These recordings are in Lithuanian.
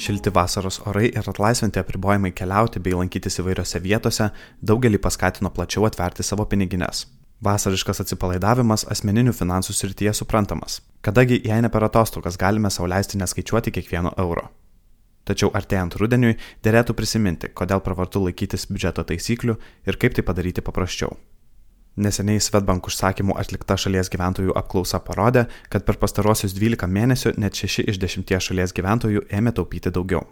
Šilti vasaros orai ir atlaisvinti apribojimai keliauti bei lankytis įvairiose vietose daugelį paskatino plačiau atverti savo pinigines. Vasariškas atsipalaidavimas asmeninių finansų srityje suprantamas, kadangi jei ne per atostogas galime sauliaisti neskaičiuoti kiekvieno euro. Tačiau artėjant rudeniui dėlėtų prisiminti, kodėl pravartu laikytis biudžeto taisyklių ir kaip tai padaryti paprasčiau. Neseniai Svetbank užsakymų atlikta šalies gyventojų apklausa parodė, kad per pastarosius 12 mėnesių net 6 iš 10 šalies gyventojų ėmė taupyti daugiau.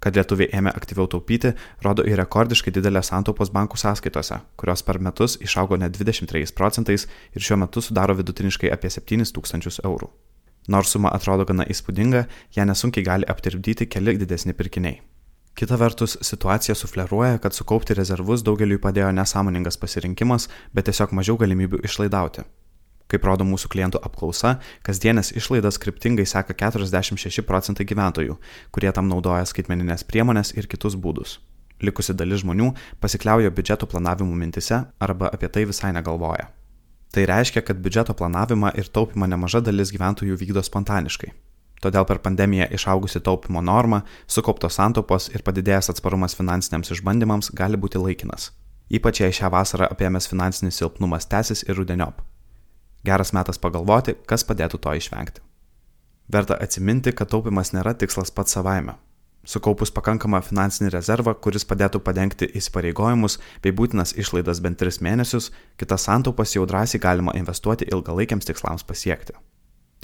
Kad lietuviai ėmė aktyviau taupyti, rodo ir rekordiškai didelės santaupos bankų sąskaitose, kurios per metus išaugo net 23 procentais ir šiuo metu sudaro vidutiniškai apie 7 tūkstančius eurų. Nors suma atrodo gana įspūdinga, ją nesunkiai gali aptirpdyti keli didesni pirkiniai. Kita vertus, situacija sufleruoja, kad sukaupti rezervus daugeliui padėjo nesąmoningas pasirinkimas, bet tiesiog mažiau galimybių išlaidauti. Kaip rodo mūsų klientų apklausa, kasdienės išlaidas kryptingai seka 46 procentai gyventojų, kurie tam naudoja skaitmeninės priemonės ir kitus būdus. Likusi dalis žmonių pasikliauja biudžeto planavimu mintise arba apie tai visai negalvoja. Tai reiškia, kad biudžeto planavimą ir taupimą nemaža dalis gyventojų vykdo spontaniškai. Todėl per pandemiją išaugusi taupimo norma, sukauptos santaupos ir padidėjęs atsparumas finansiniams išbandymams gali būti laikinas. Ypač jei šią vasarą apėmęs finansinis silpnumas tęsis ir rudeniop. Geras metas pagalvoti, kas padėtų to išvengti. Verta atsiminti, kad taupimas nėra tikslas pats savaime. Sukaupus pakankamą finansinį rezervą, kuris padėtų padengti įsipareigojimus bei būtinas išlaidas bent 3 mėnesius, kitas santaupas jau drąsiai galima investuoti ilgalaikiams tikslams pasiekti.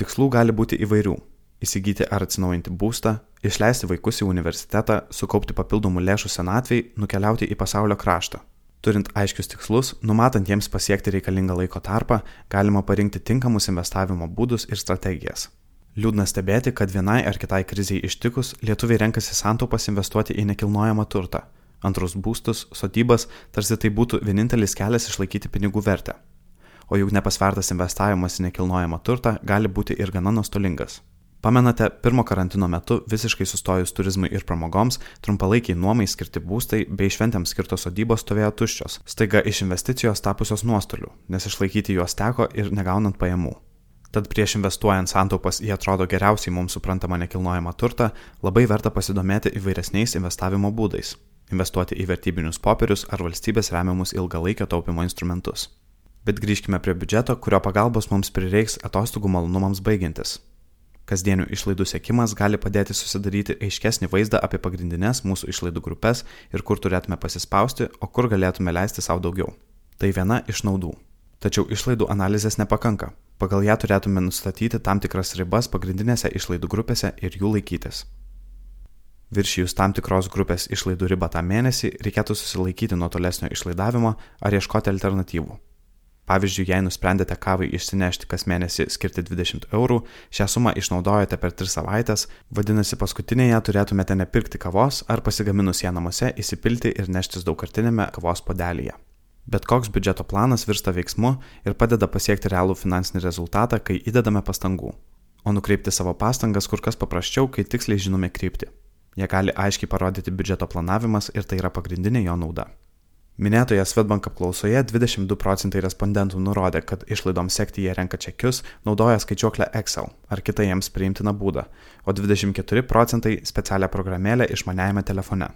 Tikslų gali būti įvairių įsigyti ar atsinaujinti būstą, išleisti vaikus į universitetą, sukaupti papildomų lėšų senatviai, nukeliauti į pasaulio kraštą. Turint aiškius tikslus, numatant jiems pasiekti reikalingą laiko tarpą, galima parinkti tinkamus investavimo būdus ir strategijas. Liūdna stebėti, kad vienai ar kitai kriziai ištikus lietuviai renkasi santaupas investuoti į nekilnojamą turtą. Antrus būstus, sodybas, tarsi tai būtų vienintelis kelias išlaikyti pinigų vertę. O juk nepasvertas investavimas į nekilnojamą turtą gali būti ir gana nuostolingas. Pamenate, pirmo karantino metu visiškai sustojus turizmui ir pramogoms, trumpalaikiai nuomai skirti būstai bei šventėms skirtos sodybos stovėjo tuščios, staiga iš investicijos tapusios nuostolių, nes išlaikyti juos teko ir negaunant pajamų. Tad prieš investuojant santaupas į atrodo geriausiai mums suprantamą nekilnojamą turtą, labai verta pasidomėti įvairesniais investavimo būdais - investuoti į vertybinius popierius ar valstybės remiamus ilgalaikio taupimo instrumentus. Bet grįžkime prie biudžeto, kurio pagalbos mums prireiks atostogų malonumams baigiantis. Kasdienių išlaidų sėkimas gali padėti susidaryti aiškesnį vaizdą apie pagrindinės mūsų išlaidų grupės ir kur turėtume pasispausti, o kur galėtume leisti savo daugiau. Tai viena iš naudų. Tačiau išlaidų analizės nepakanka. Pagal ją turėtume nustatyti tam tikras ribas pagrindinėse išlaidų grupėse ir jų laikytis. Viršijus tam tikros grupės išlaidų ribą tą mėnesį reikėtų susilaikyti nuo tolesnio išlaidavimo ar ieškoti alternatyvų. Pavyzdžiui, jei nusprendėte kavai išsinešti kas mėnesį skirti 20 eurų, šią sumą išnaudojate per 3 savaitės, vadinasi paskutinėje turėtumėte nepirkti kavos ar pasigaminus ją namuose įsipilti ir neštis daugkartinėme kavos podelyje. Bet koks biudžeto planas virsta veiksmu ir padeda pasiekti realų finansinį rezultatą, kai įdedame pastangų. O nukreipti savo pastangas kur kas paprasčiau, kai tiksliai žinome kryptį. Jie gali aiškiai parodyti biudžeto planavimas ir tai yra pagrindinė jo nauda. Minėtoje Svetbank apklausoje 22 procentai respondentų nurodė, kad išlaidoms sekti jie renka čekius, naudoja skaičiuoklę Excel ar kitą jiems priimtiną būdą, o 24 procentai specialią programėlę išmaniajame telefone.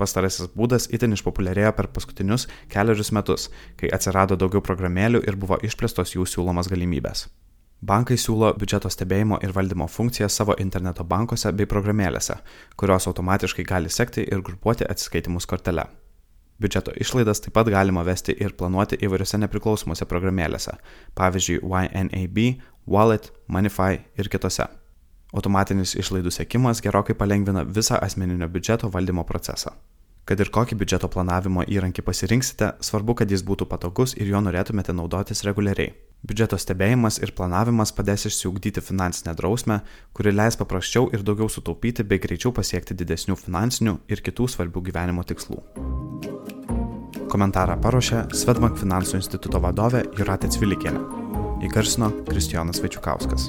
Pastarasis būdas itin išpopuliarėjo per paskutinius keliarius metus, kai atsirado daugiau programėlių ir buvo išplėstos jų siūlomas galimybės. Bankai siūlo biudžeto stebėjimo ir valdymo funkciją savo interneto bankuose bei programėlėse, kurios automatiškai gali sekti ir grupuoti atsiskaitimus kortelę. Biudžeto išlaidas taip pat galima vesti ir planuoti įvairiose nepriklausomose programėlėse, pavyzdžiui YNAB, Wallet, Monify ir kitose. Automatinis išlaidų sekimas gerokai palengvina visą asmeninio biudžeto valdymo procesą. Kad ir kokį biudžeto planavimo įrankį pasirinksite, svarbu, kad jis būtų patogus ir juo norėtumėte naudotis reguliariai. Biudžeto stebėjimas ir planavimas padės išsiugdyti finansinę drausmę, kuri leis paprasčiau ir daugiau sutaupyti bei greičiau pasiekti didesnių finansinių ir kitų svarbių gyvenimo tikslų. Komentarą paruošė Svetbank finansų instituto vadovė Juratė Cvilikienė. Įgarsino Kristijonas Vačiukauskas.